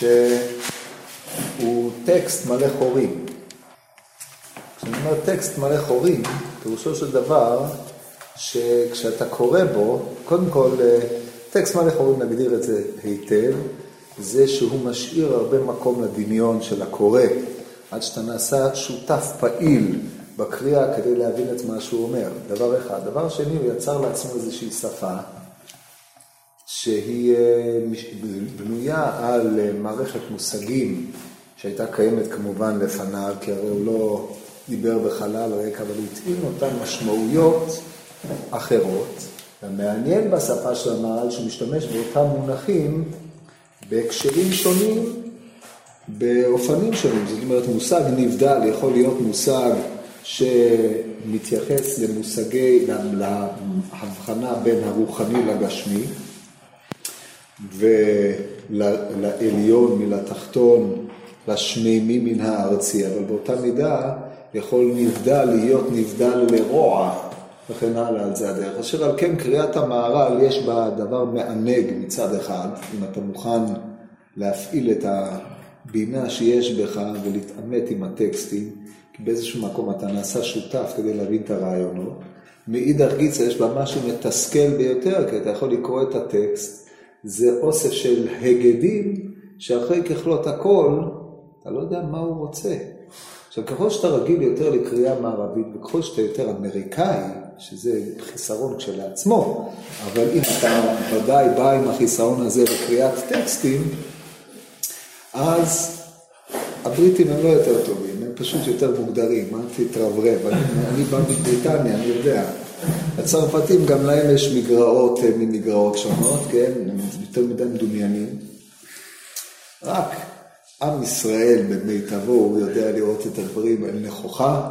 שהוא טקסט מלא חורים. כשאני אומר טקסט מלא חורים, פירושו של דבר שכשאתה קורא בו, קודם כל, אה, טקסט מלא חורים, נגדיר את זה היטב, זה שהוא משאיר הרבה מקום לדמיון של הקורא, עד שאתה נעשה שותף פעיל בקריאה כדי להבין את מה שהוא אומר. דבר אחד. דבר שני, הוא יצר לעצמו איזושהי שפה שהיא אה, בנויה על אה, מערכת מושגים שהייתה קיימת כמובן לפניו, כי הרי הוא לא דיבר בחלל ריק, אבל הוא הטעין אותן משמעויות אחרות. המעניין בשפה של המהר"ל שהוא משתמש באותם מונחים בהקשרים שונים, באופנים שונים. זאת אומרת, מושג נבדל יכול להיות מושג שמתייחס למושגי, להבחנה בין הרוחני לגשמי, ולעליון מלתחתון, לשמימי מן הארצי, אבל באותה מידה יכול נבדל להיות נבדל לרוע וכן הלאה, על זה הדרך. אשר על כן קריאת המהר"ל יש בה דבר מענג מצד אחד, אם אתה מוכן להפעיל את הבינה שיש בך ולהתעמת עם הטקסטים, כי באיזשהו מקום אתה נעשה שותף כדי להבין את הרעיונות. מאידך גיצה יש בה משהו מתסכל ביותר, כי אתה יכול לקרוא את הטקסט, זה אוסף של הגדים, שאחרי ככלות הכל, אתה לא יודע מה הוא רוצה. עכשיו, ככל שאתה רגיל יותר לקריאה מערבית, וככל שאתה יותר אמריקאי, שזה חיסרון כשלעצמו, אבל אם אתה ודאי בא עם החיסרון הזה לקריאת טקסטים, אז הבריטים הם לא יותר טובים, הם פשוט יותר מוגדרים, אל תתרברב, אני, אני בא מבריטניה, אני יודע. הצרפתים גם להם יש מגרעות אה, ממגרעות שונות, כן? הם יותר מדי מדומיינים. רק עם ישראל במיטבו, הוא יודע לראות את הדברים על נכוחה,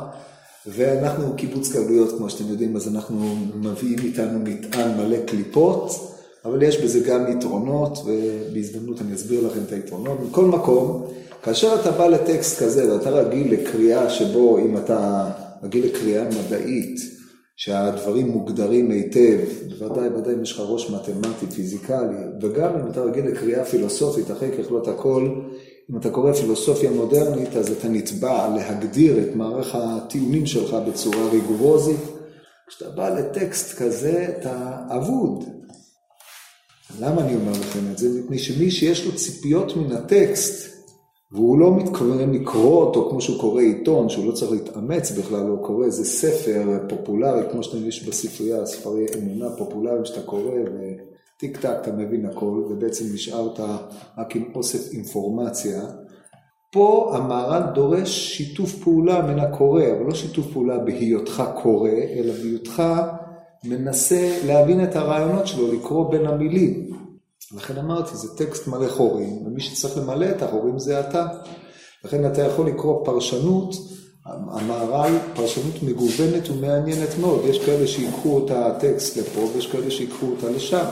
ואנחנו קיבוץ גלויות, כמו שאתם יודעים, אז אנחנו מביאים איתנו מטען מלא קליפות, אבל יש בזה גם יתרונות, ובהזדמנות אני אסביר לכם את היתרונות. מכל מקום, כאשר אתה בא לטקסט כזה ואתה רגיל לקריאה שבו, אם אתה רגיל לקריאה מדעית, שהדברים מוגדרים היטב, בוודאי, בוודאי אם יש לך ראש מתמטי, פיזיקלי, וגם אם אתה רגיל לקריאה פילוסופית, אחרי ככלות הכל, אם אתה קורא פילוסופיה מודרנית, אז אתה נתבע להגדיר את מערך הטיעונים שלך בצורה ריגורוזית. כשאתה בא לטקסט כזה, אתה אבוד. למה אני אומר לכם את זה? מפני שמי שיש לו ציפיות מן הטקסט, והוא לא מתכוון לקרוא אותו כמו שהוא קורא עיתון, שהוא לא צריך להתאמץ בכלל, הוא קורא איזה ספר פופולרי, כמו שאתם יש בספרייה, ספרי אמונה פופולריים שאתה קורא, טיק טק אתה מבין הכל, ובעצם נשארת רק עם אוסף אינפורמציה. פה המהר"ל דורש שיתוף פעולה מן הקורא, אבל לא שיתוף פעולה בהיותך קורא, אלא בהיותך מנסה להבין את הרעיונות שלו, לקרוא בין המילים. לכן אמרתי, זה טקסט מלא חורים, ומי שצריך למלא את החורים זה אתה. לכן אתה יכול לקרוא פרשנות, המהר"ל, פרשנות מגוונת ומעניינת מאוד. יש כאלה שיקחו את הטקסט לפה ויש כאלה שיקחו אותה לשם.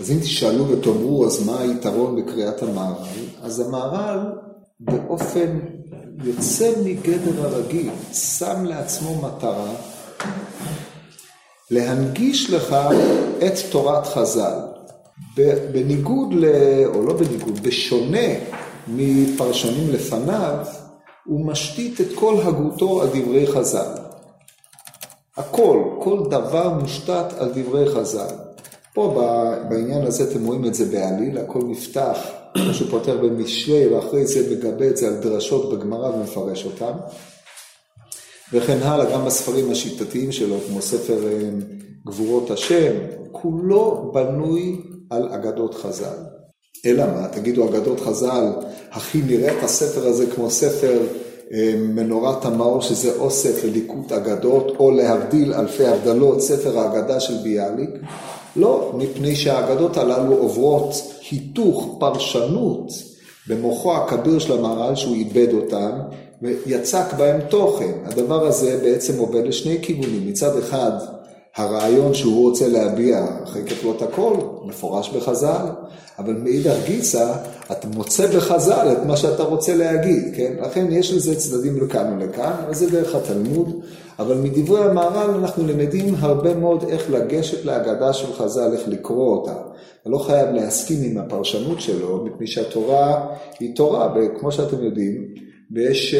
אז אם תשאלו ותאמרו, אז מה היתרון בקריאת המהר"ל? אז המהר"ל באופן יוצא מגדר הרגיל, שם לעצמו מטרה להנגיש לך את תורת חז"ל. בניגוד, ל... או לא בניגוד, בשונה מפרשנים לפניו, הוא משתית את כל הגותו על דברי חז"ל. הכל, כל דבר מושתת על דברי חז"ל. פה בעניין הזה אתם רואים את זה בעליל, הכל נפתח, כמו שהוא פותר במשלי, ואחרי זה מגבה את זה על דרשות בגמרא ומפרש אותם. וכן הלאה, גם בספרים השיטתיים שלו, כמו ספר אה, גבורות השם, כולו בנוי על אגדות חז"ל. אלא מה, תגידו אגדות חז"ל, הכי נראה את הספר הזה כמו ספר אה, מנורת המאור, שזה אוסף לליקוט אגדות, או להבדיל אלפי הבדלות, ספר האגדה של ביאליק. לא, מפני שהאגדות הללו עוברות היתוך, פרשנות, במוחו הכביר של המהר"ל שהוא איבד אותם, ויצק בהם תוכן. הדבר הזה בעצם עובד לשני כיוונים. מצד אחד, הרעיון שהוא רוצה להביע אחרי ככלות הכל, מפורש בחז"ל, אבל מאידך גיסא, אתה מוצא בחז"ל את מה שאתה רוצה להגיד, כן? לכן יש לזה צדדים לכאן ולכאן, אבל זה דרך התלמוד, אבל מדברי המהר"ל אנחנו למדים הרבה מאוד איך לגשת להגדה של חז"ל, איך לקרוא אותה. אתה לא חייב להסכים עם הפרשנות שלו, מפני שהתורה היא תורה, וכמו שאתם יודעים, ויש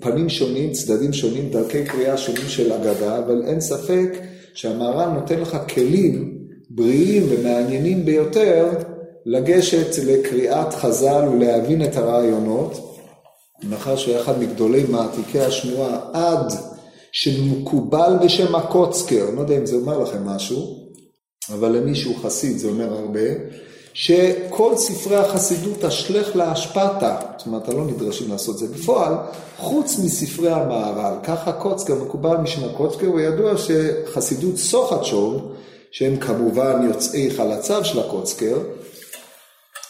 פנים שונים, צדדים שונים, דרכי קריאה שונים של אגדה, אבל אין ספק שהמהר"ל נותן לך כלים בריאים ומעניינים ביותר לגשת לקריאת חז"ל ולהבין את הרעיונות, מאחר שהוא אחד מגדולי מעתיקי השמועה עד שמקובל בשם הקוצקר, לא יודע אם זה אומר לכם משהו, אבל למי שהוא חסיד זה אומר הרבה, שכל ספרי החסידות אשלך להשפעתה, זאת אומרת, לא נדרשים לעשות זה בפועל, חוץ מספרי המהר"ל. ככה קוצקר, מקובל משם הקוצקר, וידוע שחסידות סוחצ'וב, שהם כמובן יוצאי חלציו של הקוצקר,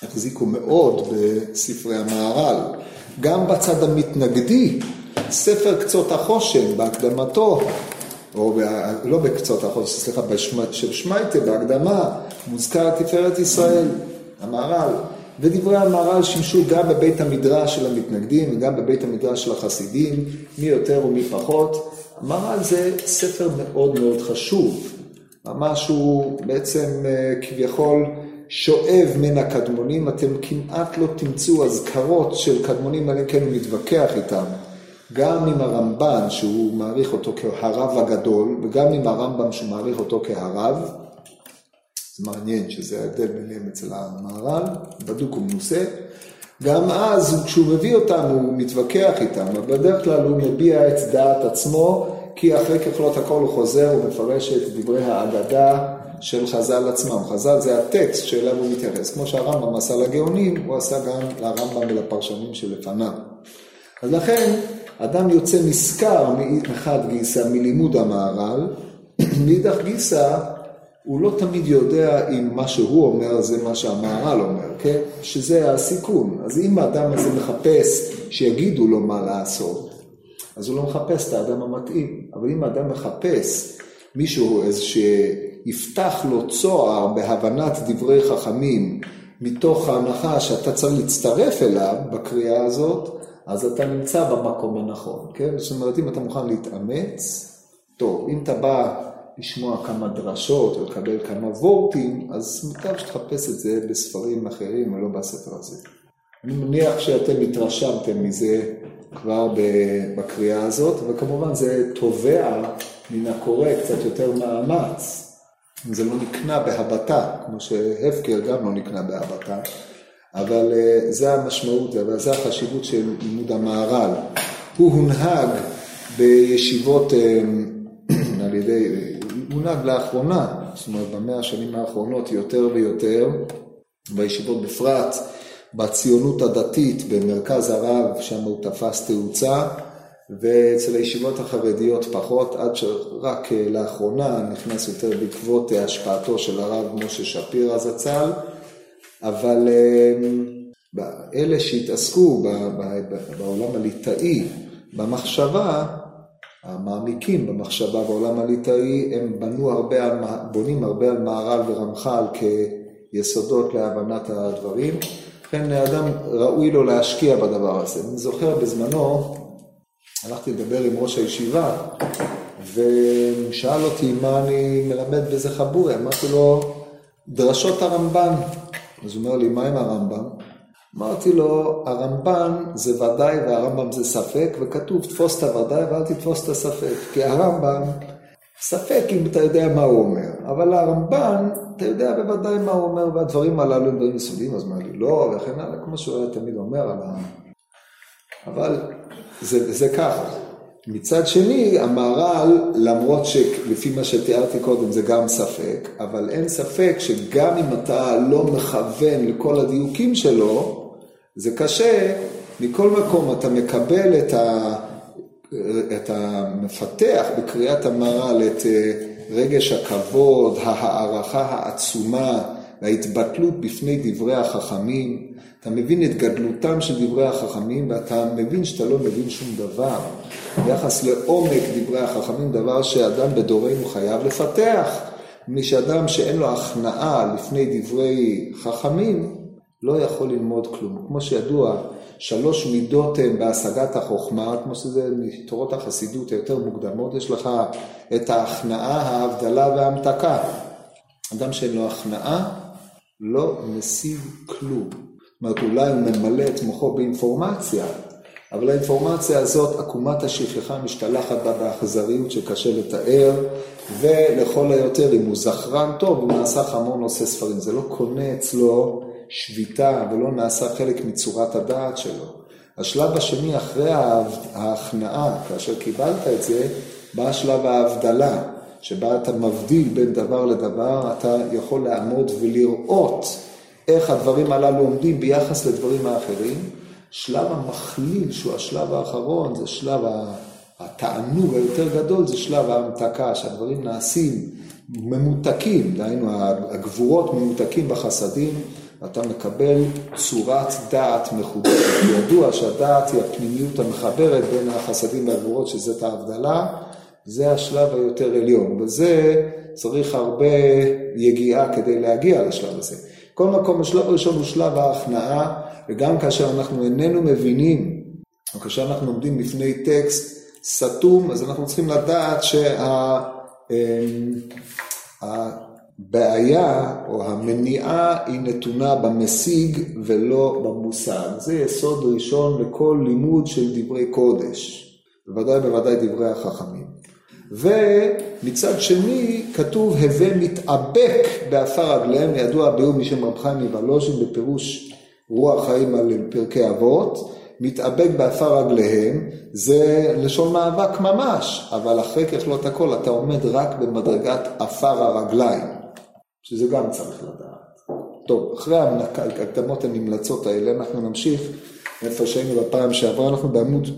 החזיקו מאוד בספרי המהר"ל. גם בצד המתנגדי, ספר קצות החושן, בהקדמתו, או ב, לא בקצות החושן, סליחה, של שמייטה, בהקדמה, מוזכר תפארת ישראל, המהר"ל. ודברי המהר"ל שימשו גם בבית המדרש של המתנגדים וגם בבית המדרש של החסידים, מי יותר ומי פחות. המהר"ל זה ספר מאוד מאוד חשוב, ממש הוא בעצם אה, כביכול שואב מן הקדמונים, אתם כמעט לא תמצאו אזכרות של קדמונים, אלא כן מתווכח איתם. גם עם הרמב"ן, שהוא מעריך אותו כהרב הגדול, וגם עם הרמב"ם שהוא מעריך אותו כהרב. זה מעניין שזה ההבדל ביניהם אצל המהר"ל, בדוק ומנוסה. גם אז, כשהוא מביא אותם, הוא מתווכח איתם, אבל בדרך כלל הוא מביע את דעת עצמו, כי אחרי ככלות הכל הוא חוזר ומפרש את דברי האגדה של חז"ל עצמם. חז"ל זה הטקסט שאליו הוא מתייחס. כמו שהרמב"ם עשה לגאונים, הוא עשה גם לרמב"ם ולפרשנים שלפניו. אז לכן, אדם יוצא נשכר מחד גיסא מלימוד המהר"ל, מאידך גיסא הוא לא תמיד יודע אם מה שהוא אומר זה מה שהמהר"ל אומר, כן? שזה הסיכון. אז אם האדם הזה מחפש שיגידו לו מה לעשות, אז הוא לא מחפש את האדם המתאים. אבל אם האדם מחפש מישהו איזה שיפתח לו צוהר בהבנת דברי חכמים, מתוך ההנחה שאתה צריך להצטרף אליו בקריאה הזאת, אז אתה נמצא במקום הנכון, כן? זאת אומרת, אם אתה מוכן להתאמץ, טוב, אם אתה בא לשמוע כמה דרשות או לקבל כמה וורטים, אז מוטב שתחפש את זה בספרים אחרים ולא בספר הזה. אני מניח שאתם התרשמתם מזה כבר בקריאה הזאת, וכמובן זה תובע מן הקורא קצת יותר מאמץ. זה לא נקנה בהבטה, כמו שהפקר גם לא נקנה בהבטה, אבל אה, זה המשמעות, וזה החשיבות של לימוד המהר"ל. הוא הונהג בישיבות אה, על ידי, הונהג לאחרונה, זאת אומרת במאה השנים האחרונות יותר ויותר, בישיבות בפרט, בציונות הדתית במרכז הרב, שם הוא תפס תאוצה, ואצל הישיבות החרדיות פחות, עד שרק אה, לאחרונה נכנס יותר בעקבות השפעתו של הרב משה שפירא זצ"ל, אבל אה, אלה שהתעסקו בעולם הליטאי, במחשבה, המעמיקים במחשבה בעולם הליטאי, הם בנו הרבה על, בונים הרבה על מהר"ל ורמח"ל כיסודות להבנת הדברים. לכן אדם ראוי לו להשקיע בדבר הזה. אני זוכר בזמנו, הלכתי לדבר עם ראש הישיבה, והוא שאל אותי מה אני מלמד באיזה חבורי, אמרתי לו, דרשות הרמב"ן. אז הוא אומר לי, מה עם הרמב"ם? אמרתי לו, הרמב"ן זה ודאי והרמב"ם זה ספק, וכתוב תפוס את הוודאי ואל תתפוס את הספק. כי הרמב"ם, ספק אם אתה יודע מה הוא אומר, אבל הרמב"ן, אתה יודע בוודאי מה הוא אומר, והדברים הללו הם דברים יסודיים, אז אמר לי, לא, וכן הלאה, כמו שהוא היה תמיד אומר על ה... אבל זה, זה ככה. מצד שני, המהר"ל, למרות שלפי מה שתיארתי קודם זה גם ספק, אבל אין ספק שגם אם אתה לא מכוון לכל הדיוקים שלו, זה קשה, מכל מקום אתה מקבל את, ה, את המפתח בקריאת המהר"ל, את אה, רגש הכבוד, ההערכה העצומה וההתבטלות בפני דברי החכמים, אתה מבין את גדלותם של דברי החכמים ואתה מבין שאתה לא מבין שום דבר. ביחס לעומק דברי החכמים, דבר שאדם בדורנו חייב לפתח. מפני שאדם שאין לו הכנעה לפני דברי חכמים, לא יכול ללמוד כלום. כמו שידוע, שלוש מידות הן בהשגת החוכמה, כמו שזה מתורות החסידות היותר מוקדמות, יש לך את ההכנעה, ההבדלה וההמתקה. אדם שאין לו הכנעה, לא משיג כלום. אומרת, אולי הוא ממלא את מוחו באינפורמציה, אבל האינפורמציה הזאת, עקומת השכחה משתלחת בה באכזריות שקשה לתאר, ולכל היותר, אם הוא זכרן טוב, הוא נעשה חמור נושא ספרים. זה לא קונה אצלו שביתה ולא נעשה חלק מצורת הדעת שלו. השלב השני, אחרי ההכנעה, כאשר קיבלת את זה, בא שלב ההבדלה, שבה אתה מבדיל בין דבר לדבר, אתה יכול לעמוד ולראות איך הדברים הללו עומדים ביחס לדברים האחרים. שלב המכליל, שהוא השלב האחרון, זה שלב התענוג היותר גדול, זה שלב ההמתקה, שהדברים נעשים ממותקים, דהיינו הגבורות ממותקים בחסדים, ואתה מקבל צורת דעת מחודשת. ידוע שהדעת היא הפנימיות המחברת בין החסדים והגבורות, שזאת ההבדלה, זה השלב היותר עליון. בזה צריך הרבה יגיעה כדי להגיע לשלב הזה. כל מקום, השלב הראשון הוא שלב ההכנעה, וגם כאשר אנחנו איננו מבינים, או כאשר אנחנו עומדים בפני טקסט סתום, אז אנחנו צריכים לדעת שהבעיה אמ, או המניעה היא נתונה במשיג ולא במושג. זה יסוד ראשון לכל לימוד של דברי קודש, בוודאי בוודאי דברי החכמים. ומצד שני כתוב הוי מתאבק בעפר רגליהם, ידוע הביאור משם רב חיים מוולוז'ין בפירוש רוח חיים על פרקי אבות, מתאבק בעפר רגליהם, זה לשון מאבק ממש, אבל אחרי ככלות הכל אתה עומד רק במדרגת עפר הרגליים, שזה גם צריך לדעת. טוב, אחרי ההקדמות הנמלצות האלה אנחנו נמשיך איפה שהיינו בפעם שעברה, אנחנו בעמוד,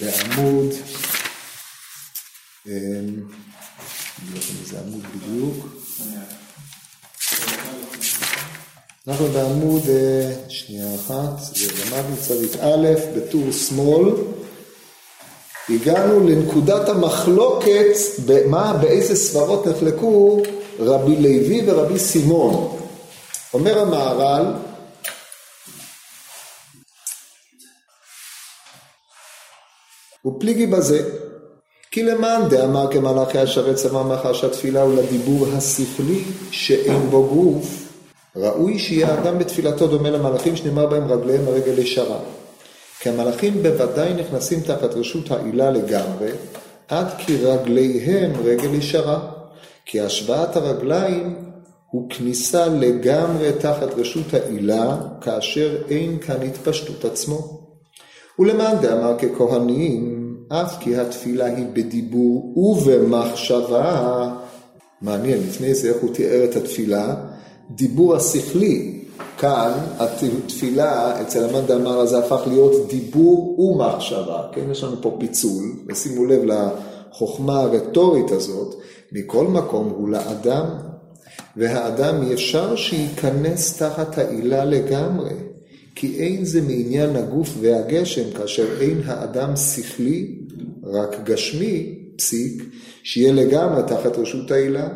בעמוד, אמ, לא איזה עמוד בדיוק. אנחנו בעמוד, אה, שנייה אחת, זה למדנו צדיק א', בטור שמאל. הגענו לנקודת המחלוקת, מה, באיזה סברות נחלקו רבי לוי ורבי סימון. אומר המהר"ל, ופליגי בזה, כי למאן דאמר כמלאכי השרת צמא מחש התפילה ולדיבור השכלי שאין בו גוף, ראוי שיהיה האדם בתפילתו דומה למלאכים שנאמר בהם רגליהם הרגל ישרה. כי המלאכים בוודאי נכנסים תחת רשות העילה לגמרי, עד כי רגליהם רגל ישרה. כי השוואת הרגליים הוא כניסה לגמרי תחת רשות העילה, כאשר אין כאן התפשטות עצמו. ולמאן דאמר ככהנים, אף כי התפילה היא בדיבור ובמחשבה. מעניין, לפני זה איך הוא תיאר את התפילה? דיבור השכלי. כאן התפילה אצל המאן דאמר זה הפך להיות דיבור ומחשבה, כן? יש לנו פה פיצול, ושימו לב לחוכמה הרטורית הזאת, מכל מקום הוא לאדם, והאדם אי אפשר שייכנס תחת העילה לגמרי, כי אין זה מעניין הגוף והגשם, כאשר אין האדם שכלי, רק גשמי, פסיק, שיהיה לגמרי תחת רשות העילה.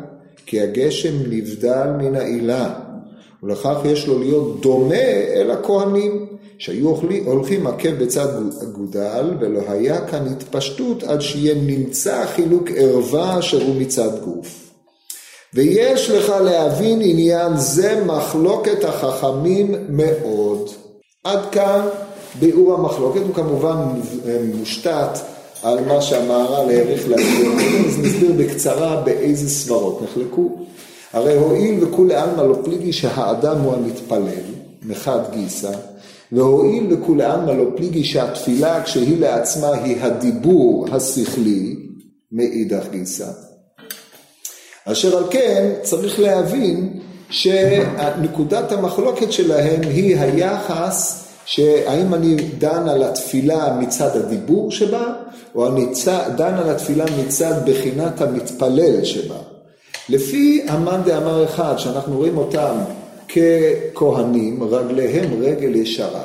כי הגשם נבדל מן העילה, ולכך יש לו להיות דומה אל הכהנים, שהיו הולכים עקב בצד אגודל, ולא היה כאן התפשטות עד שיהיה נמצא חילוק ערווה אשר הוא מצד גוף. ויש לך להבין עניין זה מחלוקת החכמים מאוד. עד כאן ביאור המחלוקת, הוא כמובן מושתת על מה שהמהר"ל העריך להגיד, אז נסביר בקצרה באיזה סברות נחלקו. הרי הואיל וכולי עלמא לא פליגי שהאדם הוא המתפלל, מחד גיסא, והואיל וכולי עלמא לא פליגי שהתפילה כשהיא לעצמה היא הדיבור השכלי, מאידך גיסא. אשר על כן צריך להבין שנקודת המחלוקת שלהם היא היחס שהאם אני דן על התפילה מצד הדיבור שבה, או אני דן על התפילה מצד בחינת המתפלל שבה. לפי המאן דאמר אחד, שאנחנו רואים אותם ככהנים, רגליהם רגל ישרה.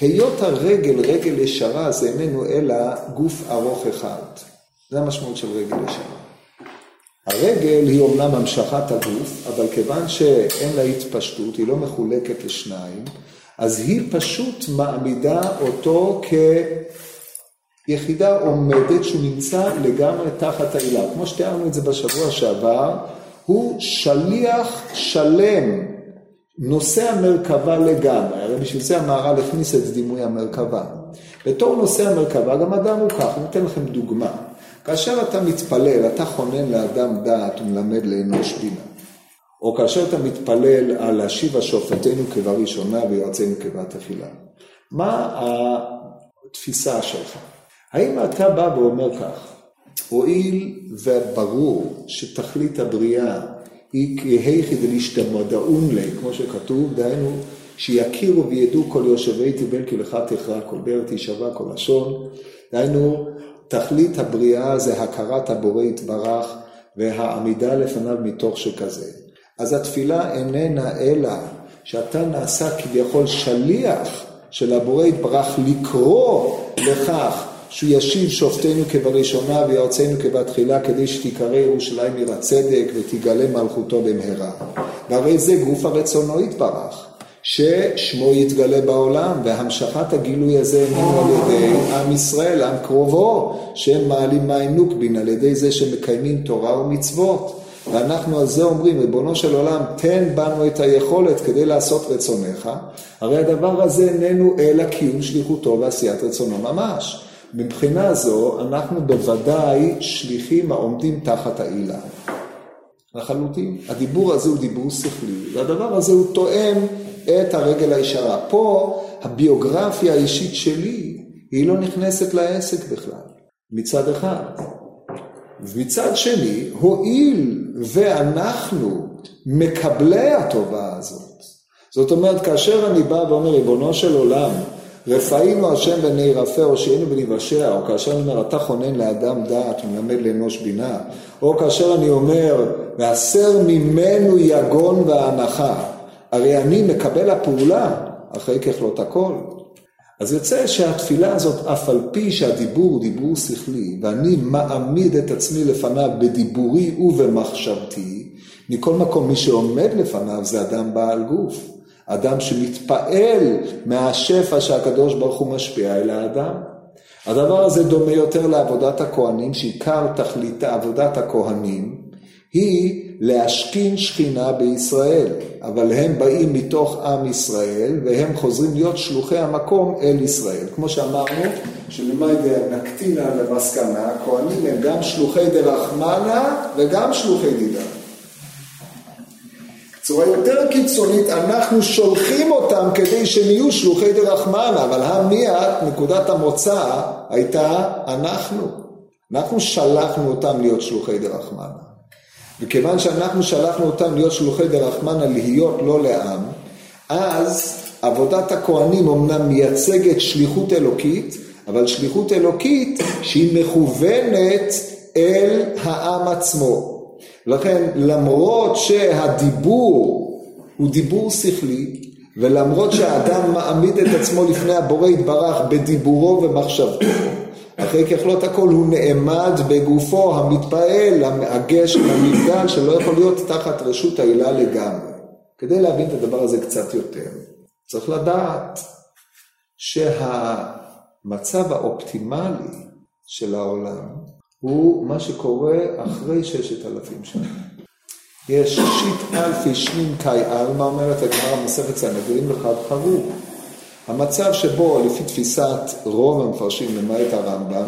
היות הרגל רגל ישרה זה איננו אלא גוף ארוך אחד. זה המשמעות של רגל ישרה. הרגל היא אומנם המשכת הגוף, אבל כיוון שאין לה התפשטות, היא לא מחולקת לשניים, אז היא פשוט מעמידה אותו כיחידה עומדת שהוא נמצא לגמרי תחת העילה. כמו שתיארנו את זה בשבוע שעבר, הוא שליח שלם, נושא המרכבה לגמרי, הרי בשביל זה המהר"ל הכניס את דימוי המרכבה. בתור נושא המרכבה גם אדם הוא כך, אני אתן לכם דוגמה. כאשר אתה מתפלל, אתה חונן לאדם דעת ומלמד לאנוש בינה. או כאשר אתה מתפלל על להשיב השופטנו כבראשונה ויועצינו כבתחילה. מה התפיסה שלך? האם אתה בא ואומר כך, הואיל וברור שתכלית הבריאה היא כהיכי דלישתמדעון לי, כמו שכתוב, דהיינו שיכירו וידעו כל יושבי תיבל כי לך תכרע כל באר תישבע כל לשון, דהיינו תכלית הבריאה זה הכרת הבורא יתברך והעמידה לפניו מתוך שכזה. אז התפילה איננה אלא שאתה נעשה כביכול שליח של הבורא יתברך לקרוא לכך שהוא ישיב שופטנו כבראשונה ויועצינו כבתחילה כדי שתיקרא ירושלים עיר הצדק ותגלה מלכותו במהרה. והרי זה גוף הרצונו יתברך. ששמו יתגלה בעולם, והמשכת הגילוי הזה איננו על ידי עם ישראל, עם קרובו, שהם מעלים מים נוקבין, על ידי זה שמקיימים תורה ומצוות. ואנחנו על זה אומרים, ריבונו של עולם, תן בנו את היכולת כדי לעשות רצונך, הרי הדבר הזה איננו אלא קיום שליחותו ועשיית רצונו ממש. מבחינה זו, אנחנו בוודאי שליחים העומדים תחת העילה. לחלוטין. הדיבור הזה הוא דיבור שכלי, והדבר הזה הוא תואם את הרגל הישרה. פה הביוגרפיה האישית שלי, היא לא נכנסת לעסק בכלל, מצד אחד. ומצד שני, הואיל ואנחנו מקבלי הטובה הזאת, זאת אומרת, כאשר אני בא ואומר, ריבונו של עולם, רפאינו השם ונערפה, או שהיינו בניוושע, או כאשר אני אומר, אתה חונן לאדם דעת ומלמד לאנוש בינה, או כאשר אני אומר, והסר ממנו יגון והנחה, הרי אני מקבל הפעולה אחרי ככלות הכל. אז יוצא שהתפילה הזאת, אף על פי שהדיבור הוא דיבור שכלי, ואני מעמיד את עצמי לפניו בדיבורי ובמחשבתי, מכל מקום מי שעומד לפניו זה אדם בעל גוף. אדם שמתפעל מהשפע שהקדוש ברוך הוא משפיע אל האדם. הדבר הזה דומה יותר לעבודת הכהנים, שעיקר תכלית עבודת הכהנים היא להשכין שכינה בישראל, אבל הם באים מתוך עם ישראל והם חוזרים להיות שלוחי המקום אל ישראל. כמו שאמרנו, שלמד נקטינה למסקנה, הכהנים הם גם שלוחי דרחמנה וגם שלוחי דידה. בצורה יותר קיצונית, אנחנו שולחים אותם כדי שהם יהיו שלוחי דרחמנה, אבל המיית, נקודת המוצא, הייתה אנחנו. אנחנו שלחנו אותם להיות שלוחי דרחמנה. וכיוון שאנחנו שלחנו אותם להיות שלוחי דרחמנה, להיות לא לעם, אז עבודת הכהנים אמנם מייצגת שליחות אלוקית, אבל שליחות אלוקית שהיא מכוונת אל העם עצמו. לכן למרות שהדיבור הוא דיבור שכלי, ולמרות שהאדם מעמיד את עצמו לפני הבורא יתברך בדיבורו ומחשבתו, אחרי ככלות הכל הוא נעמד בגופו המתפעל, הגשם, המגדל, שלא יכול להיות תחת רשות העילה לגמרי. כדי להבין את הדבר הזה קצת יותר, צריך לדעת שהמצב האופטימלי של העולם הוא מה שקורה אחרי ששת אלפים שנה. יש שיט אלפי שנין קאי עלמא, אומרת הגמרא במסכת סנהדרין בחד חרוב. המצב שבו, לפי תפיסת רוב המפרשים, למעט הרמב"ם,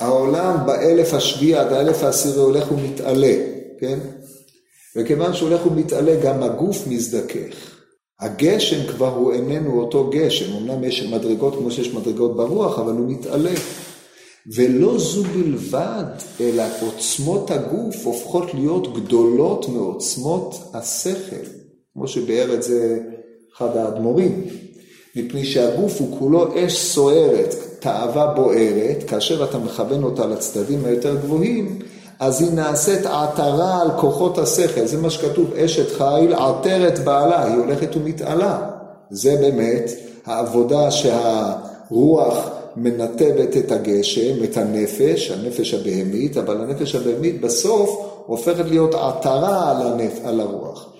העולם באלף השביעי עד האלף העשירי הולך ומתעלה, כן? וכיוון שהולך ומתעלה, גם הגוף מזדכך. הגשם כבר הוא איננו אותו גשם, אמנם יש מדרגות כמו שיש מדרגות ברוח, אבל הוא מתעלה. ולא זו בלבד, אלא עוצמות הגוף הופכות להיות גדולות מעוצמות השכל, כמו שביאר את זה אחד האדמו"רים, מפני שהגוף הוא כולו אש סוערת, תאווה בוערת, כאשר אתה מכוון אותה לצדדים היותר גבוהים, אז היא נעשית עטרה על כוחות השכל, זה מה שכתוב, אשת חיל עטרת בעלה, היא הולכת ומתעלה. זה באמת העבודה שהרוח מנתבת את הגשם, את הנפש, הנפש הבהמית, אבל הנפש הבהמית בסוף הופכת להיות עטרה על, הנפ... על הרוח.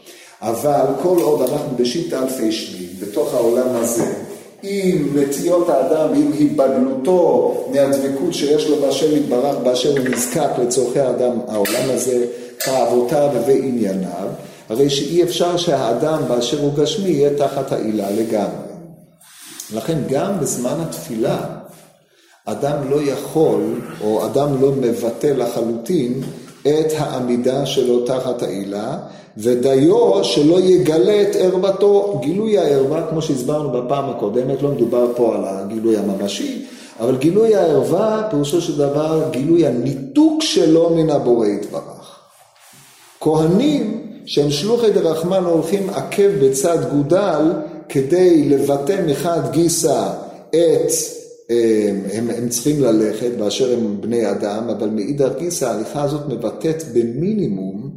אבל כל עוד אנחנו בשיטה אלפי שנים, בתוך העולם הזה, עם נטיות האדם, עם היבדלותו מהדבקות שיש לו באשר יתברך, באשר הוא נזקק לצורכי האדם, העולם הזה, תאוותיו וענייניו, הרי שאי אפשר שהאדם באשר הוא גשמי יהיה תחת העילה לגמרי. לכן גם בזמן התפילה, אדם לא יכול, או אדם לא מבטא לחלוטין את העמידה שלו תחת העילה, ודיו שלא יגלה את ערוותו. גילוי הערווה, כמו שהסברנו בפעם הקודמת, לא מדובר פה על הגילוי הממשי, אבל גילוי הערווה, פירושו של דבר, גילוי הניתוק שלו מן הבורא יתברך. כהנים שהם שלוחי דרחמן הולכים עקב בצד גודל כדי לבטא מחד גיסא את הם, הם צריכים ללכת באשר הם בני אדם, אבל מאידך גיסא ההליכה הזאת מבטאת במינימום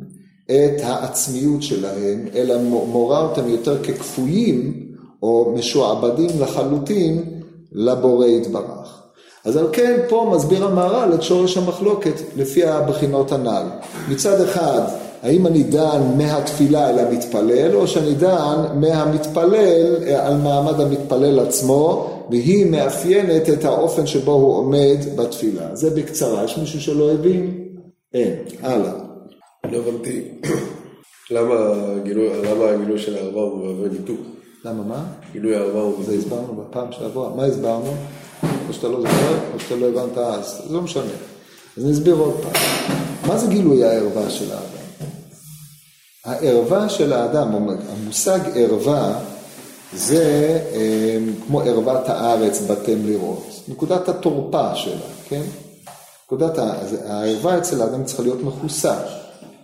את העצמיות שלהם, אלא מורה אותם יותר ככפויים או משועבדים לחלוטין לבורא יתברך. אז על כן פה מסביר המהר"ל את שורש המחלוקת לפי הבחינות הנ"ל. מצד אחד, האם אני דן מהתפילה אל המתפלל, או שאני דן מהמתפלל על מעמד המתפלל עצמו, והיא מאפיינת את האופן שבו הוא עומד בתפילה. זה בקצרה. יש מישהו שלא הבין? אין. הלאה. לא הבנתי. למה הגילוי של הערבה הוא מהווה ניתוק? למה מה? גילוי הערבה הוא... זה הסברנו בפעם שעברה. מה הסברנו? או שאתה לא זוכר, או שאתה לא הבנת אז. זה לא משנה. אז אני אסביר עוד פעם. מה זה גילוי הערווה של האדם? הערווה של האדם, המושג ערווה, זה אה, כמו ערוות הארץ באתם לראות. נקודת התורפה שלה, כן? נקודת הערווה אצל האדם צריכה להיות מכוסה,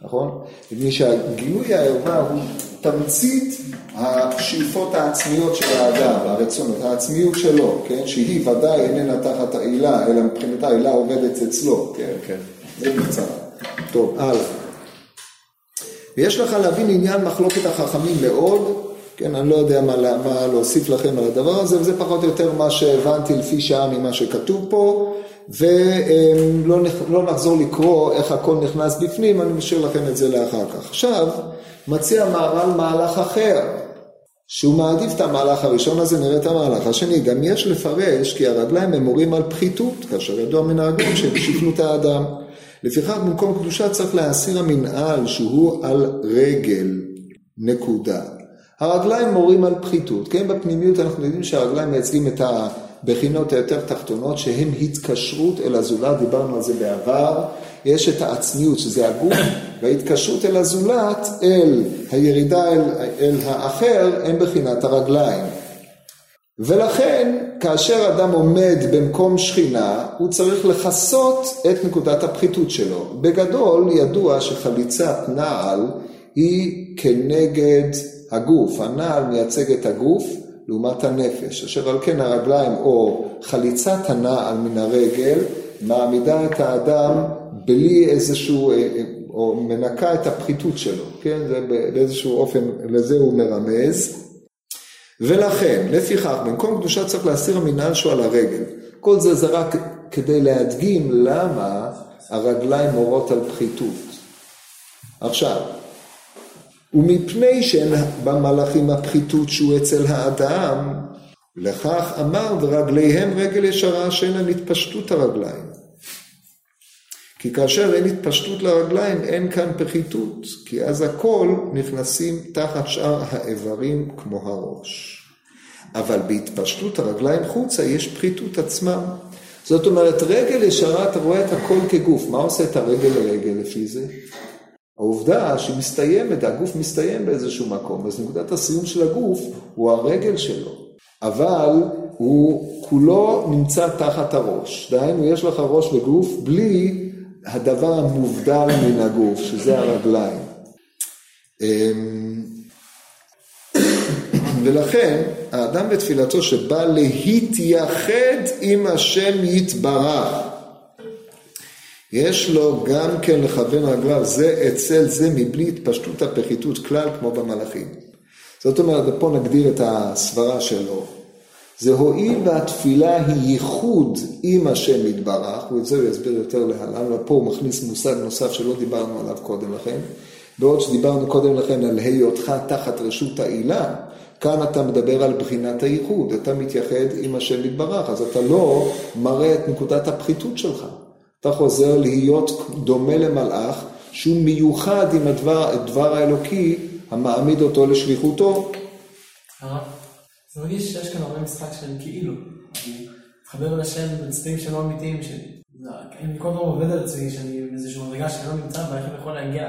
נכון? מפני שהגילוי הערווה הוא תמצית השאיפות העצמיות של האדם, הרצונות, העצמיות שלו, כן? שהיא ודאי איננה תחת העילה, אלא מבחינת העילה עובדת אצלו, כן? כן. זה בקצרה. טוב, הלאה. ויש לך להבין עניין מחלוקת החכמים מאוד, כן, אני לא יודע מה, מה להוסיף לכם על הדבר הזה, וזה פחות או יותר מה שהבנתי לפי שעה ממה שכתוב פה, ולא לא נחזור לקרוא איך הכל נכנס בפנים, אני משאיר לכם את זה לאחר כך. עכשיו, מציע מהר"ל מהלך אחר, שהוא מעדיף את המהלך הראשון הזה, נראה את המהלך השני. גם יש לפרש כי הרגליים הם מורים על פחיתות, כאשר ידוע מן הרגליים שהם שפלות האדם. לפיכך במקום קדושה צריך להסיר המנהל שהוא על רגל, נקודה. הרגליים מורים על פחיתות, כן? בפנימיות אנחנו יודעים שהרגליים מייצגים את הבחינות היותר תחתונות שהן התקשרות אל הזולת, דיברנו על זה בעבר, יש את העצמיות שזה הגוף, וההתקשרות אל הזולת, אל הירידה אל, אל האחר, הם בחינת הרגליים. ולכן, כאשר אדם עומד במקום שכינה, הוא צריך לכסות את נקודת הפחיתות שלו. בגדול, ידוע שחליצת נעל היא כנגד הגוף, הנעל מייצג את הגוף לעומת הנפש, אשר על כן הרגליים או חליצת הנעל מן הרגל מעמידה את האדם בלי איזשהו, אה, אה, או מנקה את הפחיתות שלו, כן? זה באיזשהו אופן, לזה הוא מרמז. ולכן, לפיכך, במקום קדושה צריך להסיר המנהל שהוא על הרגל. כל זה זה רק כדי להדגים למה הרגליים מורות על פחיתות. עכשיו, ומפני שאין במלאכים הפחיתות שהוא אצל האדם, לכך אמר ורגליהם רגל ישרה שאין התפשטות הרגליים. כי כאשר אין התפשטות לרגליים אין כאן פחיתות, כי אז הכל נכנסים תחת שאר האיברים כמו הראש. אבל בהתפשטות הרגליים חוצה יש פחיתות עצמם. זאת אומרת, רגל ישרה, אתה רואה את הכל כגוף. מה עושה את הרגל לרגל לפי זה? העובדה שהיא מסתיימת, הגוף מסתיים באיזשהו מקום, אז נקודת הסיום של הגוף הוא הרגל שלו, אבל הוא כולו נמצא תחת הראש. דהיינו, יש לך ראש וגוף בלי הדבר המובדל מן הגוף, שזה הרגליים. אמ, ולכן, האדם בתפילתו שבא להתייחד עם השם יתברך, יש לו גם כן לכוון רגליו זה אצל זה מבלי התפשטות הפחיתות כלל כמו במלאכים. זאת אומרת, ופה נגדיר את הסברה שלו. זה הואיל והתפילה היא ייחוד עם השם יתברך, ואת זה הוא יסביר יותר להלן, ופה הוא מכניס מושג נוסף שלא דיברנו עליו קודם לכן. בעוד שדיברנו קודם לכן על היותך תחת רשות העילה, כאן אתה מדבר על בחינת הייחוד, אתה מתייחד עם השם יתברך, אז אתה לא מראה את נקודת הפחיתות שלך. אתה חוזר להיות דומה למלאך, שהוא מיוחד עם הדבר, הדבר האלוקי המעמיד אותו לשליחותו. הרב, זה מרגיש שיש כאן הרבה משחק של כאילו. מתחבר לשם בצדדים שלא אמיתיים שלי. אני כל הזמן עובד על עצמי שאני באיזושהי מדרגה שאני לא נמצא בה, איך אני יכול להגיע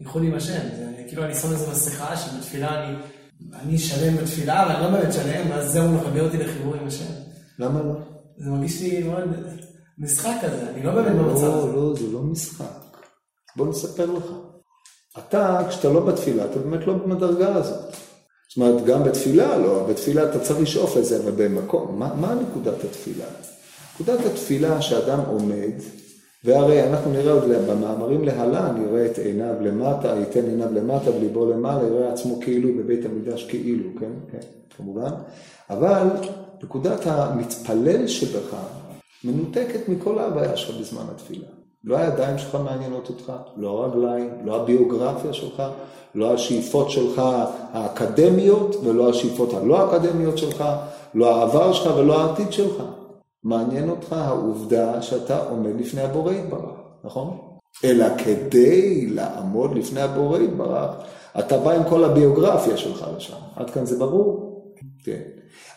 לאיחוד עם השם. זה כאילו אני שם איזה מסכה שבתפילה אני, אני שלם בתפילה, אבל אני לא באמת שלם, ואז זהו מחבר אותי לחיבור עם השם. למה לא? זה מרגיש לי מאוד משחק כזה, אני לא באמת במצב הזה. לא, לא, זה לא משחק. בוא נספר לך. אתה, כשאתה לא בתפילה, אתה באמת לא במדרגה הזאת. זאת אומרת, גם בתפילה לא, בתפילה אתה צריך לשאוף לזה, אבל במקום, מה, מה נקודת התפילה? נקודת התפילה שאדם עומד, והרי אנחנו נראה עוד במאמרים להלן, יראה את עיניו למטה, ייתן עיניו למטה וליבו למעלה, יראה עצמו כאילו בבית המקדש כאילו, כן? כן, כמובן. אבל נקודת המתפלל שבך מנותקת מכל ההוויה שלך בזמן התפילה. לא הידיים שלך מעניינות אותך, לא הרגליים, לא הביוגרפיה שלך, לא השאיפות שלך האקדמיות ולא השאיפות הלא אקדמיות שלך, לא העבר שלך ולא העתיד שלך. מעניין אותך העובדה שאתה עומד לפני הבורא יתברך, נכון? אלא כדי לעמוד לפני הבורא יתברך, אתה בא עם כל הביוגרפיה שלך לשם. עד כאן זה ברור? כן.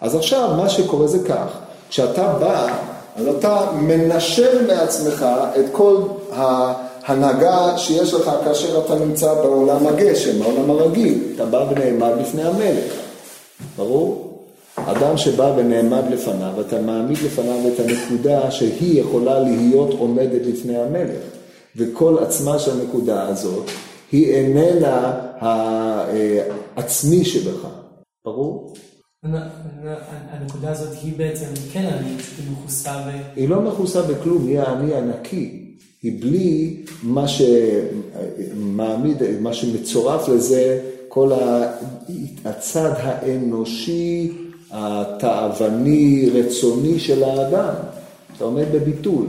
אז עכשיו מה שקורה זה כך, כשאתה בא, אז אתה מנשל מעצמך את כל ההנהגה שיש לך כאשר אתה נמצא בעולם הגשם, בעולם הרגיל. אתה בא ונעמד לפני המלך, ברור? אדם שבא ונעמד לפניו, אתה מעמיד לפניו את הנקודה שהיא יכולה להיות עומדת לפני המלך. וכל עצמה של הנקודה הזאת היא איננה העצמי שבך. ברור? הנקודה הזאת היא בעצם כן אני, היא מכוסה ב... היא לא מכוסה בכלום, היא האני הנקי. היא בלי מה שמעמיד, מה שמצורף לזה, כל הצד האנושי התאווני, רצוני של האדם. אתה עומד בביטול.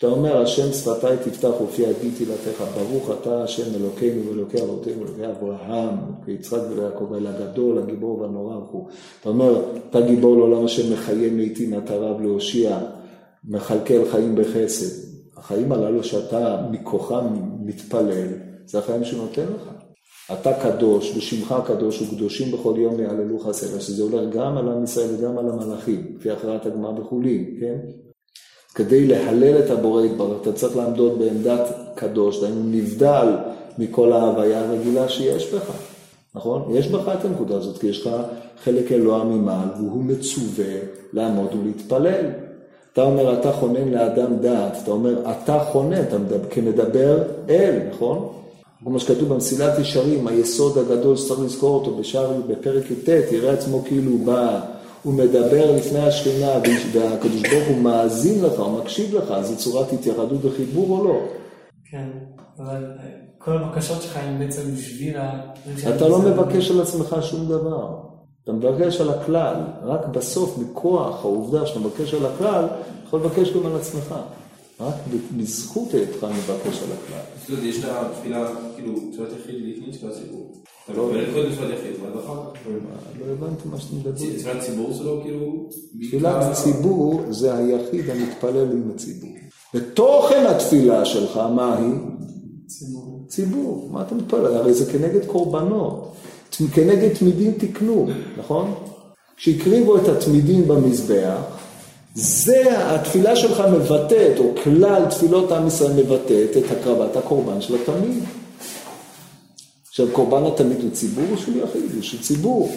כשאתה אומר, השם שפתיי תפתח ופי עדי תהילתך, ברוך אתה השם אלוקינו ואלוקי אבותינו, אלוקי אברהם, כיצחק ויעקב, אל הגדול, הגיבור והנורא וכו'. אתה אומר, אתה גיבור לעולם השם מחיה אתה רב להושיע, מכלכל חיים בחסד. החיים הללו שאתה מכוחם מתפלל, זה החיים שהוא נותן לך. אתה קדוש, ושמך קדוש, וקדושים בכל יום יעללו חסר, שזה הולך גם על עם ישראל וגם על המלאכים, לפי הכרעת הגמרא בחולין, כן? כדי להלל את הבורא יתברך, אתה צריך לעמדות בעמדת קדוש, דהיינו נבדל מכל ההוויה הרגילה שיש בך, נכון? יש בך את הנקודה הזאת, כי יש לך חלק אלוה ממעל, והוא מצווה לעמוד ולהתפלל. אתה אומר, אתה חונן לאדם דעת, אתה אומר, אתה חונן, אתה מדבר, כמדבר אל, נכון? כמו שכתוב במסילת ישרים, היסוד הגדול שצריך לזכור אותו בשער, בפרק י"ט, יראה עצמו כאילו בא, הוא מדבר לפני השכינה, והקדוש ברוך הוא מאזין לך, הוא מקשיב לך, זו צורת התייחדות וחיבור או לא? כן, אבל אה, כל הבקשות שלך הן בעצם בשביל ה... אתה לא מבקש על עצמך שום דבר. אתה מבקש על הכלל, רק בסוף, מכוח העובדה שאתה מבקש על הכלל, אתה יכול לבקש גם על עצמך. רק בזכות היותך מבקש על הכלל. יש את התפילה, כאילו, תפילת יחיד תפילת ציבור. אתה יחיד, ואז אחר כך. לא הבנתי מה שאתה מדבר. תפילת ציבור זה לא כאילו... תפילת ציבור זה היחיד המתפלל עם הציבור. ותוכן התפילה שלך, מה היא? ציבור. ציבור. מה אתה מתפלל? הרי זה כנגד קורבנות. כנגד תמידים תקנו, נכון? כשהקריבו את התמידים במזבח, זה התפילה שלך מבטאת, או כלל תפילות עם ישראל מבטאת את הקרבת הקורבן של התמיד. עכשיו, קורבן התמיד הוא ציבור או שהוא יחיד? הוא של ציבור.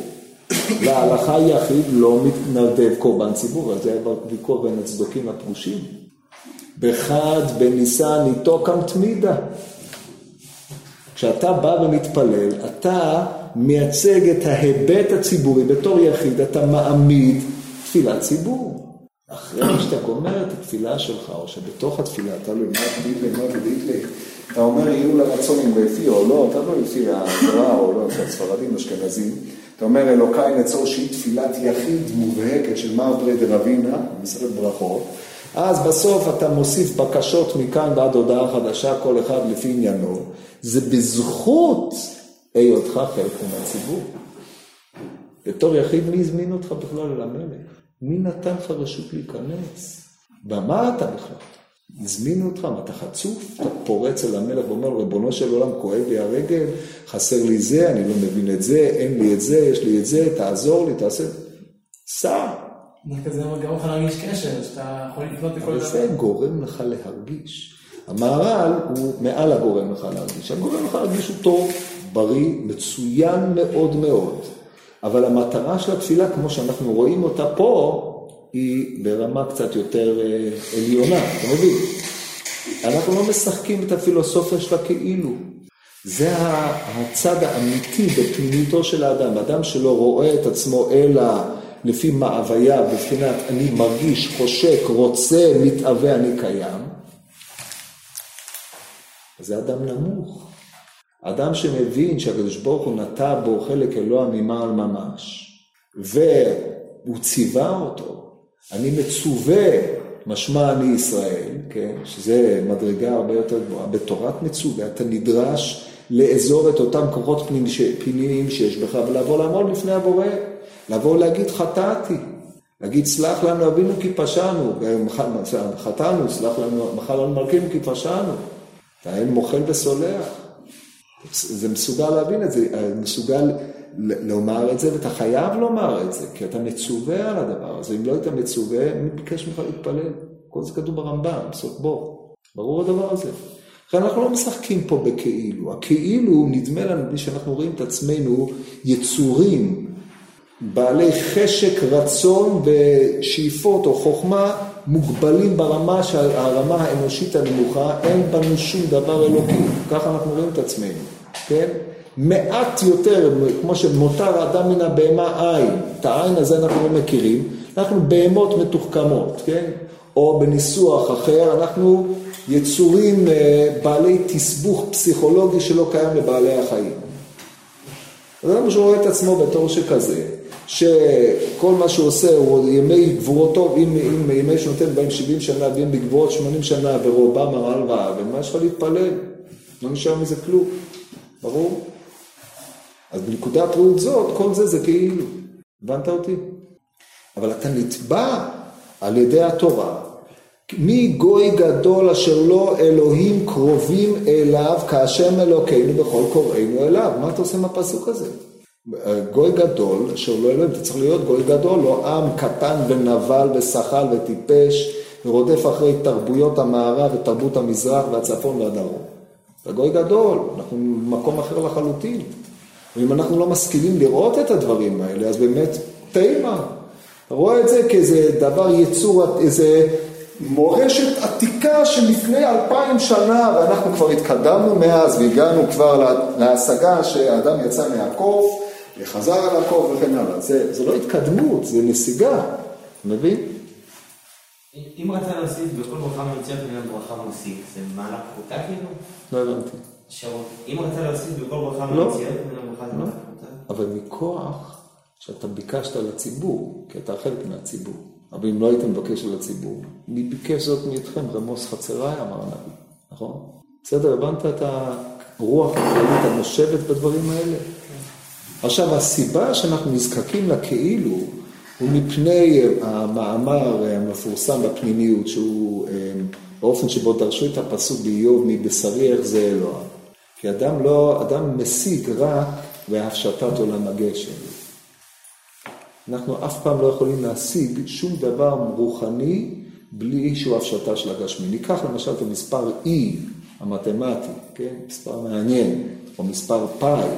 להלכה יחיד לא מתנדב קורבן ציבור, אז היה ויכוח בין הצדוקים לפרושים. בחד בניסן איתו קם תמידה. כשאתה בא ומתפלל, אתה מייצג את ההיבט הציבורי בתור יחיד, אתה מעמיד תפילת ציבור. אחרי שאתה גומר את התפילה שלך, או שבתוך התפילה, תגיד לי, מה תגיד לי, אתה אומר יהיו לרצון אם לפי או לא, אתה לא לפי הגר"א או לא, הספרדים, אשכנזים. אתה אומר אלוקיי נצור שהיא תפילת יחיד מובהקת של מר ברי דרבינה, מסרט ברכות. אז בסוף אתה מוסיף בקשות מכאן ועד הודעה חדשה, כל אחד לפי עניינו. זה בזכות היותך חלק מהציבור. בתור יחיד, מי הזמין אותך בכלל למלך? מי נתן לך רשות להיכנס? במה אתה בכלל? הזמינו אותך, מה אתה חצוף? אתה פורץ אל המלך ואומר ריבונו של עולם, כואב לי הרגל, חסר לי זה, אני לא מבין את זה, אין לי את זה, יש לי את זה, תעזור לי, תעשה... סע. דווקא זה גורם לך להרגיש קשר, שאתה יכול לפנות לכל דבר. זה גורם לך להרגיש. המהר"ל הוא מעל הגורם לך להרגיש. הגורם לך להרגיש הוא טוב, בריא, מצוין מאוד מאוד. אבל המטרה של התפילה, כמו שאנחנו רואים אותה פה, היא ברמה קצת יותר אה, עליונה, אתה מבין? אנחנו לא משחקים את הפילוסופיה של הכאילו. זה הצד האמיתי בפנימיותו של האדם. אדם שלא רואה את עצמו אלא לפי מאוויה, בבחינת אני מרגיש, חושק, רוצה, מתאווה, אני קיים, זה אדם נמוך. אדם שמבין שהקדוש ברוך הוא נטע בו חלק אלוה ממעל ממש, והוא ציווה אותו, אני מצווה, משמע אני ישראל, כן, שזה מדרגה הרבה יותר גבוהה, בתורת מצווה אתה נדרש לאזור את אותם כוחות פנימיים שיש בך ולבוא לעמוד לפני הבורא, לבוא להגיד חטאתי, להגיד סלח לנו אבינו כי פשענו, חטאנו, סלח לנו, מחל לנו מלכינו כי פשענו, אתה אין מוחל וסולח. זה מסוגל להבין את זה, מסוגל לומר את זה, ואתה חייב לומר את זה, כי אתה מצווה על הדבר הזה. אם לא היית מצווה, מי ביקש ממך להתפלל? כל זה כתוב ברמב"ם, בסוף בוא. ברור הדבר הזה. לכן אנחנו לא משחקים פה בכאילו. הכאילו, נדמה לנו, בלי שאנחנו רואים את עצמנו יצורים, בעלי חשק, רצון ושאיפות או חוכמה, מוגבלים ברמה, הרמה האנושית הנמוכה, אין בנו שום דבר אלוקי. ככה אנחנו רואים את עצמנו, כן? מעט יותר, כמו שמותר האדם מן הבהמה עין, את העין הזה אנחנו לא מכירים, אנחנו בהמות מתוחכמות, כן? או בניסוח אחר, אנחנו יצורים אה, בעלי תסבוך פסיכולוגי שלא קיים לבעלי החיים. אז אדם שרואה את עצמו בתור שכזה, שכל מה שהוא עושה הוא ימי גבורתו, אם, אם ימי שנותן בהם 70 שנה, ואם בגבורות 80 שנה ורובם הרעל רעב, ומה יש לך להתפלל? לא נשאר מזה כלום, ברור? אז בנקודת ראות זאת, כל זה זה כאילו. הבנת אותי? אבל אתה נתבע על ידי התורה. מי גוי גדול אשר לא אלוהים קרובים אליו כאשם אלוקינו בכל קוראינו אליו. מה אתה עושה עם הפסוק הזה? גוי גדול, אשר לא אלוהים, אתה צריך להיות גוי גדול, לא עם קטן ונבל ושחל וטיפש ורודף אחרי תרבויות המערב ותרבות המזרח והצפון והדרום. אתה גוי גדול, אנחנו במקום אחר לחלוטין. ואם אנחנו לא משכילים לראות את הדברים האלה, אז באמת תימה. אתה רואה את זה כאיזה דבר יצור, איזה מורשת עתיקה של לפני אלפיים שנה, ואנחנו כבר התקדמנו מאז והגענו כבר להשגה שהאדם יצא מהקוף וחזר על הקוף וכן הלאה. זה, זה לא התקדמות, זה נסיגה, מבין? אם רצה להוסיף בכל ברכה מנצח מן הברכה מוסיף, זה מעלה פחותה כאילו? לא הבנתי. שרון, אם רצה להוסיף בכל ברכה לא. זה לא. פחותה? אבל מכוח שאתה ביקשת לציבור, כי אתה חלק מהציבור. אבל אם לא היית מבקש על הציבור, מי ביקש זאת מאיתכם? רמוס חצריי, אמר הנביא, נכון? בסדר, הבנת את הרוח הכללית הנושבת בדברים האלה? עכשיו, הסיבה שאנחנו נזקקים לכאילו, הוא מפני המאמר המפורסם בפנימיות, שהוא אה, באופן שבו דרשו את הפסוק באיוב, מבשרי איך זה אלוה. כי אדם לא, אדם משיג רק בהפשטת עולם הגשם. אנחנו אף פעם לא יכולים להשיג שום דבר רוחני בלי שהוא הפשטה של הגשמי. ניקח למשל את המספר E המתמטי, כן? מספר מעניין, או מספר פאי,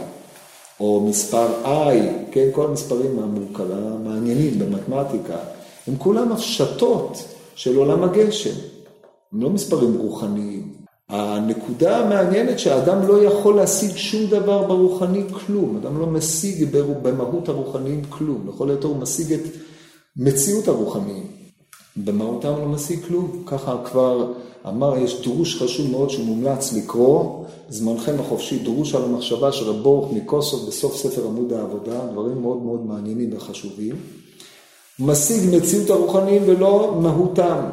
או מספר I, כן? כל המספרים המעניינים במתמטיקה, הם כולם הפשטות של עולם הגשם. הם לא מספרים רוחניים. הנקודה המעניינת שהאדם לא יכול להשיג שום דבר ברוחני כלום, אדם לא משיג במהות הרוחניים כלום, לכל היותר הוא משיג את מציאות הרוחניים. במהותם לא משיג כלום. ככה כבר אמר, יש דרוש חשוב מאוד שמומלץ לקרוא, זמנכם החופשי, דרוש על המחשבה של רב ברוך מקוסוב בסוף ספר עמוד העבודה, דברים מאוד מאוד מעניינים וחשובים. משיג מציאות הרוחניים ולא מהותם.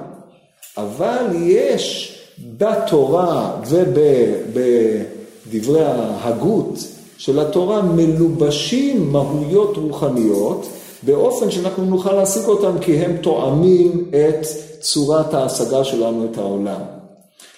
אבל יש בתורה ובדברי ההגות של התורה מלובשים מהויות רוחניות באופן שאנחנו נוכל להשיג אותם כי הם תואמים את צורת ההשגה שלנו את העולם.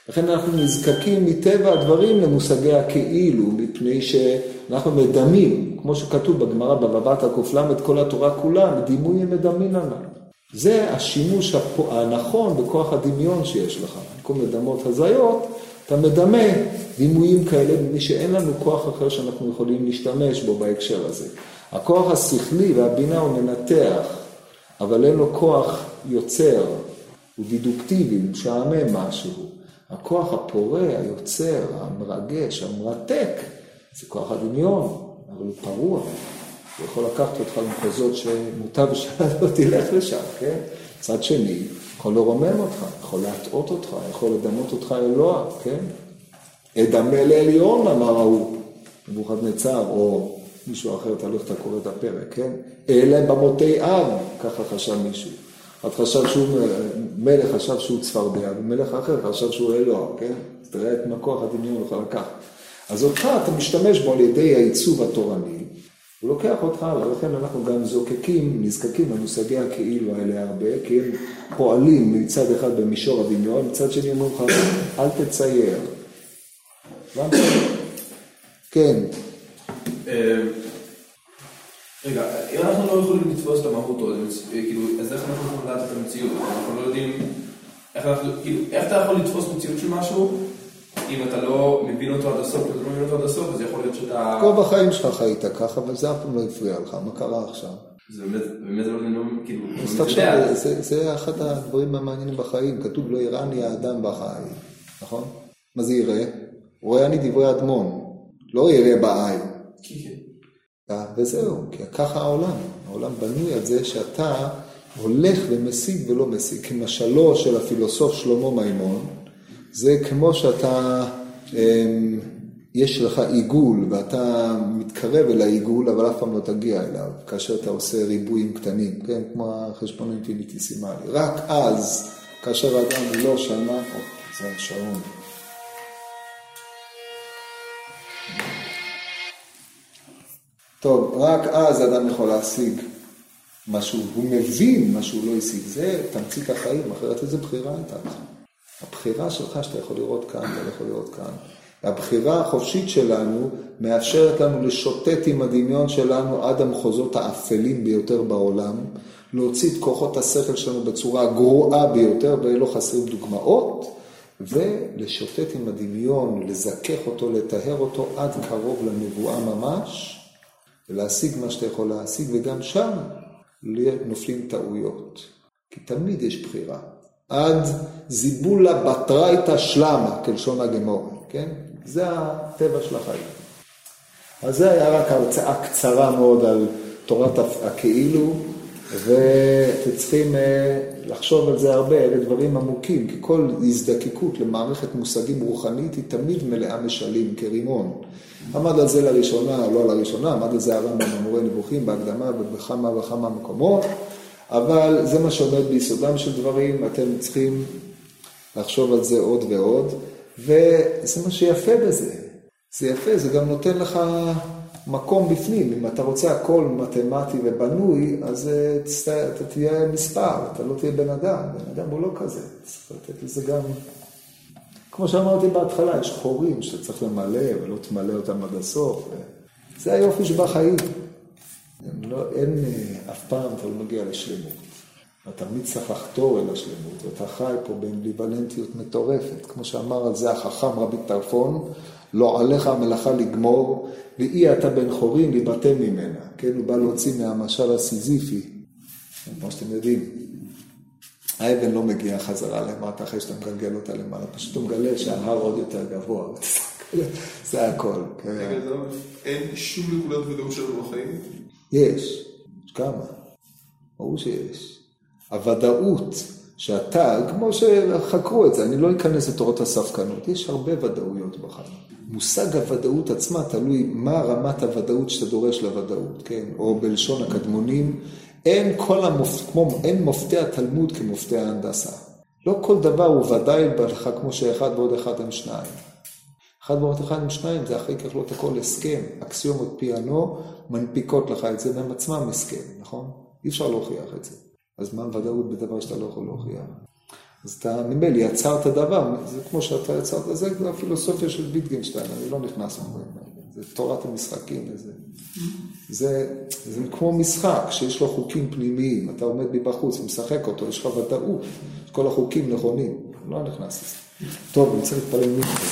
לכן אנחנו נזקקים מטבע הדברים למושגי הכאילו, מפני שאנחנו מדמים, כמו שכתוב בגמרא בבבת הק"ל, כל התורה כולה, דימוי מדמין עליו. זה השימוש הנכון בכוח הדמיון שיש לך. במקום לדמות הזיות, אתה מדמה דימויים כאלה, מפני שאין לנו כוח אחר שאנחנו יכולים להשתמש בו בהקשר הזה. הכוח השכלי והבינה הוא מנתח, אבל אין לו כוח יוצר, הוא דידוקטיבי, הוא משעמם משהו. הכוח הפורה, היוצר, המרגש, המרתק, זה כוח הדמיון, אבל הוא פרוע. הוא יכול לקחת אותך למחוזות שמוטב שאתה לא תלך לשם, כן? מצד שני, יכול לרומם אותך, יכול להטעות אותך, יכול לדמות אותך אלוה, כן? אדמה לעליון, אמר ההוא, נבוכדנצר, או מישהו אחר, תלוי איך אתה קורא את הפרק, כן? אלה במותי אב, ככה חשב מישהו. אחד חשב שהוא, מלך חשב שהוא צפרדע, ומלך אחר חשב שהוא אלוה, כן? אז תראה את מה כוח הדמיון יכול לקחת. אז אותך אתה משתמש בו על ידי העיצוב התורני, הוא לוקח אותך הלאה, לכן אנחנו גם זוקקים, נזקקים למושגי הכאילו האלה הרבה, כי הם פועלים מצד אחד במישור הדמיון, מצד שני אומרים לך, אל תצייר. כן. אה, רגע, אם אנחנו לא יכולים לתפוס את המהות, כאילו, אז איך אנחנו יכולים לדעת את המציאות? אנחנו לא יודעים, איך כאילו, אתה יכול לתפוס מציאות של משהו, אם אתה לא מבין אותו עד הסוף, אתה לא מבין אותו עד הסוף, אז יכול להיות שאתה... כל בחיים שלך חיית ככה, אבל זה אף פעם לא הפריע לך, מה קרה עכשיו? זה באמת, באמת לא, כאילו, אז תחשוב, זה אחד הדברים המעניינים בחיים, כתוב לא יראני האדם בחיים, נכון? מה זה יראה? רואה אני דברי אדמון, לא יראה בעין. וזהו, כי ככה העולם, העולם בנוי על זה שאתה הולך ומשיג ולא משיג, כמשלו של הפילוסוף שלמה מימון, זה כמו שאתה, אמ, יש לך עיגול ואתה מתקרב אל העיגול, אבל אף פעם לא תגיע אליו, כאשר אתה עושה ריבועים קטנים, כן? כמו החשבון האינפיניטיסימלי. רק אז, כאשר האדם לא שמע, זה השעון. טוב, רק אז אדם יכול להשיג משהו, הוא מבין מה שהוא לא השיג, זה תמצית החיים, אחרת איזה בחירה הייתה לך. הבחירה שלך שאתה יכול לראות כאן, אתה יכול לראות כאן. הבחירה החופשית שלנו מאפשרת לנו לשוטט עם הדמיון שלנו עד המחוזות האפלים ביותר בעולם, להוציא את כוחות השכל שלנו בצורה הגרועה ביותר, ולא חסרים דוגמאות, ולשוטט עם הדמיון, לזכך אותו, לטהר אותו עד קרוב לנבואה ממש, ולהשיג מה שאתה יכול להשיג, וגם שם נופלים טעויות. כי תמיד יש בחירה. עד זיבולה בתרייתא שלמה, כלשון הגמור, כן? זה הטבע של החיים. אז זה היה רק הרצאה קצרה מאוד על תורת הכאילו, ואתם צריכים אה, לחשוב על זה הרבה, אלה דברים עמוקים, כי כל הזדקקות למערכת מושגים רוחנית היא תמיד מלאה משלים, כרימון. עמד על זה לראשונה, לא לראשונה, עמד על זה הרמב"ם במורה נבוכים, בהקדמה ובכמה וכמה מקומות. אבל זה מה שעומד ביסודם של דברים, אתם צריכים לחשוב על זה עוד ועוד, וזה מה שיפה בזה. זה יפה, זה גם נותן לך מקום בפנים. אם אתה רוצה הכל מתמטי ובנוי, אז אה, אתה תהיה מספר, אתה לא תהיה בן אדם. בן אדם הוא לא כזה. צריך לתת לזה גם... כמו שאמרתי בהתחלה, יש חורים שאתה צריך למלא, ולא תמלא אותם עד הסוף. זה היופי שבחיים. לא, אין, אה, אף פעם אתה לא מגיע לשלמות. אתה תמיד צריך לחתור אל השלמות, ואתה חי פה באמביוולנטיות מטורפת. כמו שאמר על זה החכם רבי טרפון, לא עליך המלאכה לגמור, ואי אתה בן חורין להיבטל ממנה. כן, הוא בא להוציא מהמשל הסיזיפי, כמו שאתם יודעים. האבן לא מגיעה חזרה למטה אחרי שאתה מגלגל אותה למעלה, פשוט אתה מגלה שההר עוד יותר גבוה. זה הכל. כן. אין שום נקודת ודאות שלנו בחיים? יש, כמה, ברור שיש. הוודאות שאתה, כמו שחקרו את זה, אני לא אכנס לתורות הספקנות, יש הרבה ודאויות בחיים. מושג הוודאות עצמה תלוי מה רמת הוודאות שאתה דורש לוודאות, כן? או בלשון הקדמונים, אין כל המופ... כמו, אין מופתי התלמוד כמופתי ההנדסה. לא כל דבר הוא ודאי לך כמו שאחד ועוד אחד הם שניים. אחד ועוד אחד הם שניים זה אחרי לא הכל הסכם. אקסיומות פיאנו מנפיקות לך את זה והם עצמם הסכם, נכון? אי אפשר להוכיח את זה. אז מה הוודאות בדבר שאתה לא יכול להוכיח? אז אתה ממילא יצרת דבר, זה כמו שאתה יצרת, זה הפילוסופיה של ויטגנשטיין, אני לא נכנס לדברים האלה, זה תורת המשחקים וזה. זה, זה כמו משחק שיש לו חוקים פנימיים, אתה עומד מבחוץ ומשחק אותו, יש לך ודאות, כל החוקים נכונים, לא נכנס לזה. טוב, אני רוצה להתפלל מיקרו.